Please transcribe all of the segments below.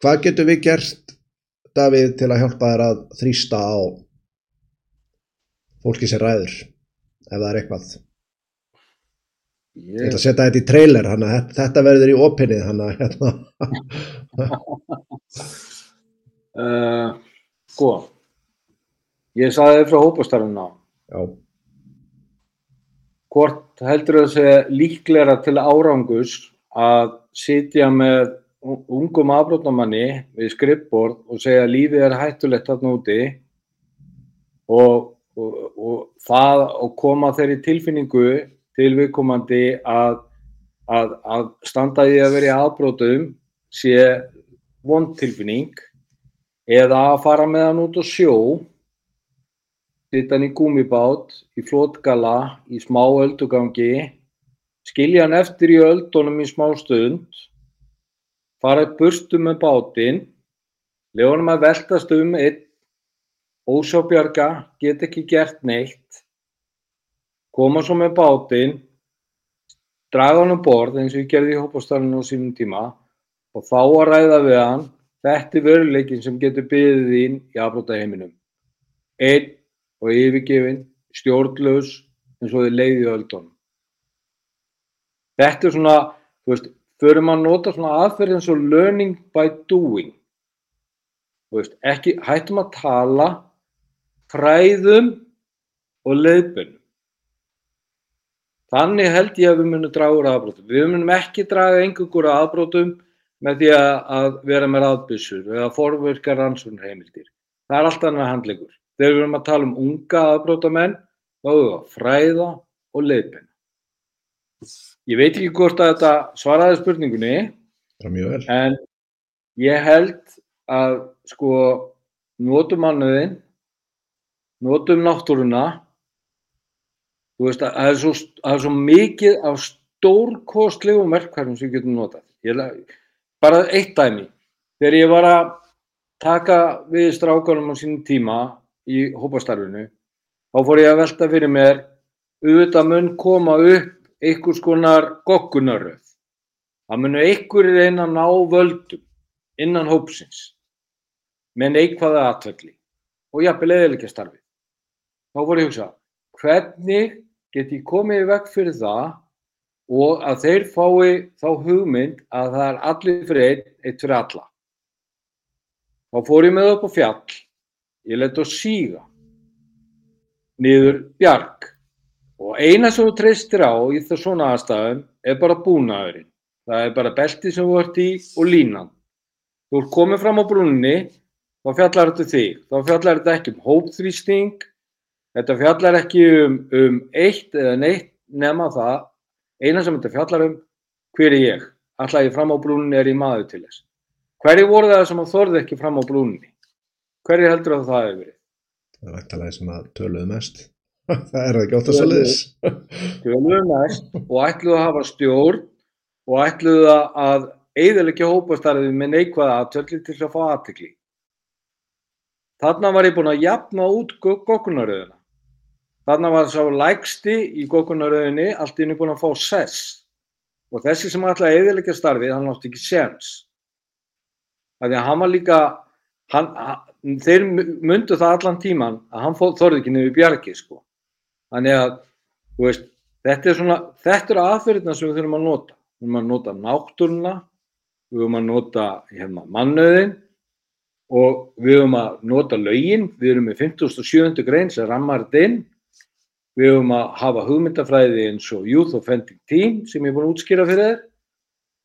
Hvað getur við gert, Davíð, til að hjálpa þér að þrýsta á fólki sem ræður, ef það er eitthvað? Ég ætla að setja þetta í trailer, hana, þetta verður í opinnið, hana, hérna. uh, sko, ég saði frá hópastarfuna. Já. Hvort heldur það sé líklega til árangus að sitja með ungum afbrótamanni við skrippbord og segja lífið er hættulegt þarna úti og, og, og það og koma þeirri tilfinningu til viðkomandi að, að, að standa í að vera í afbrótum sé vond tilfinning eða að fara með hann út á sjó sitta hann í gúmibát í flótgala í smá öldugangi skilja hann eftir í öldunum í smá stund fara upp burstu með bátinn, lefa hann að veltast um einn, ósjábjarga, get ekki gert neitt, koma svo með bátinn, draga hann um borð eins og ég gerði í hópastarinu á sínum tíma og þá að ræða við hann, þetta er veruleikin sem getur byggðið þín í afbróta heiminum. Einn og yfirgefin, stjórnlaus eins og þið leiðið öldunum. Þetta er svona, þú veist, förum að nota svona aðferð eins og learning by doing. Veist, ekki hættum að tala fræðum og leiðbun þannig held ég að við munum draga úr aðbrótum við munum ekki draga einhverjur aðbrótum með því að vera með aðbissur eða forverka rannsóknar heimildir það er allt annað handlegur þegar við erum að tala um unga aðbrótamenn þá er það fræða og leiðbun Ég veit ekki hvort að þetta svaraði spurningunni, en ég held að sko notum mannuðinn, notum náttúruna, þú veist að það er svo, að er svo mikið af stórkostlegum verkværum sem við getum notað. Ég, bara eitt dæmi, þegar ég var að taka við strákanum á sínum tíma í hópastarfinu, þá fór ég að velta fyrir mér, auðvitað mun koma upp einhvers konar goggunaröð. Það munu einhverjir reyna að ná völdum innan hópsins með neikvæða atvelli og jafnvel eðilegja starfið. Þá voru ég að hugsa, hvernig get ég komið vekk fyrir það og að þeir fái þá hugmynd að það er allir fyrir einn, eitt fyrir alla. Þá fór ég með upp á fjall, ég leti að síga niður bjarg Og eina sem þú treystir á í það svona aðstæðum er bara búnaðurinn. Það er bara beltið sem þú ert í og línan. Þú ert komið fram á brúninni, þá fjallar þetta þig. Þá fjallar þetta ekki um hópþrýsting, þetta fjallar ekki um, um eitt eða neitt nema það. Eina sem þetta fjallar um, hver er ég? Alltaf ég fram á brúninni er ég maður til þess. Hverju voru það sem þorði ekki fram á brúninni? Hverju heldur það það hefur verið? Það er ekkert að það sem að töluðu mest. Það er ekki ótt að saliðis. Tölur næst og ætluðu að hafa stjórn og ætluðu að eiðilegja hópastarfið með neikvæða aðtöldi til að fá aðtikli. Þarna var ég búin að jafna út gokkunaröðuna. Þarna var sá lægsti í gokkunaröðinni allt inn búin að fá sess. Og þessi sem ætlaði að eiðilegja starfið, hann átti ekki séns. Þannig að hann var líka, hann, þeir myndu það allan tíman að hann þorði ekki nefnir bjargi sko. Þannig að, veist, þetta er svona, þetta eru aðferðina sem við þurfum að nota. Við þurfum að nota náttúruna, við þurfum að nota hérna, mannöðin og við þurfum að nota lögin. Við erum með 57. grein sem rammar þetta inn. Við þurfum að hafa hugmyndafræði eins og Youth Offending Team sem ég er búin að útskýra fyrir þeir.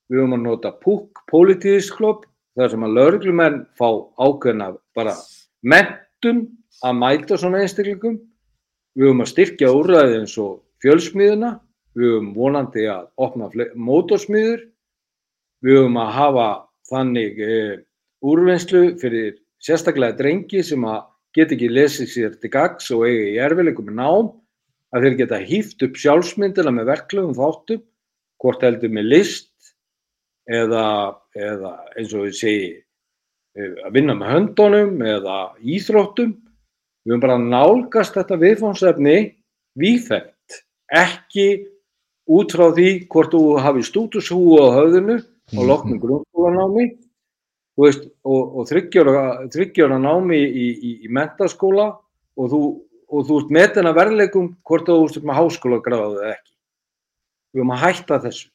Við höfum að nota PUC, Politíðist Club, þar sem að lauruglumenn fá ákveðna bara mentun að mæta svona einstaklingum. Við höfum að styrkja úrræði eins og fjölsmiðuna, við höfum vonandi að opna mótorsmiður, við höfum að hafa þannig e, úrvinnslu fyrir sérstaklega drengi sem að geta ekki lesið sér til gags og eigi í erfileikum með nám, að þeir geta hýft upp sjálfsmyndina með verklegum þáttum, hvort heldur með list eða, eða eins og við segi e, að vinna með höndunum eða íþróttum Við höfum bara nálgast þetta viðfónsefni víþægt, ekki út frá því hvort þú hafi stútushúu á höfðinu og mhm. loknum grunnskólanámi og, og þryggjóra, þryggjóra námi í, í, í mentaskóla og þú, og þú ert metin að verðleikum hvort þú ert með háskóla gráðu eða ekki. Við höfum að hætta þessu.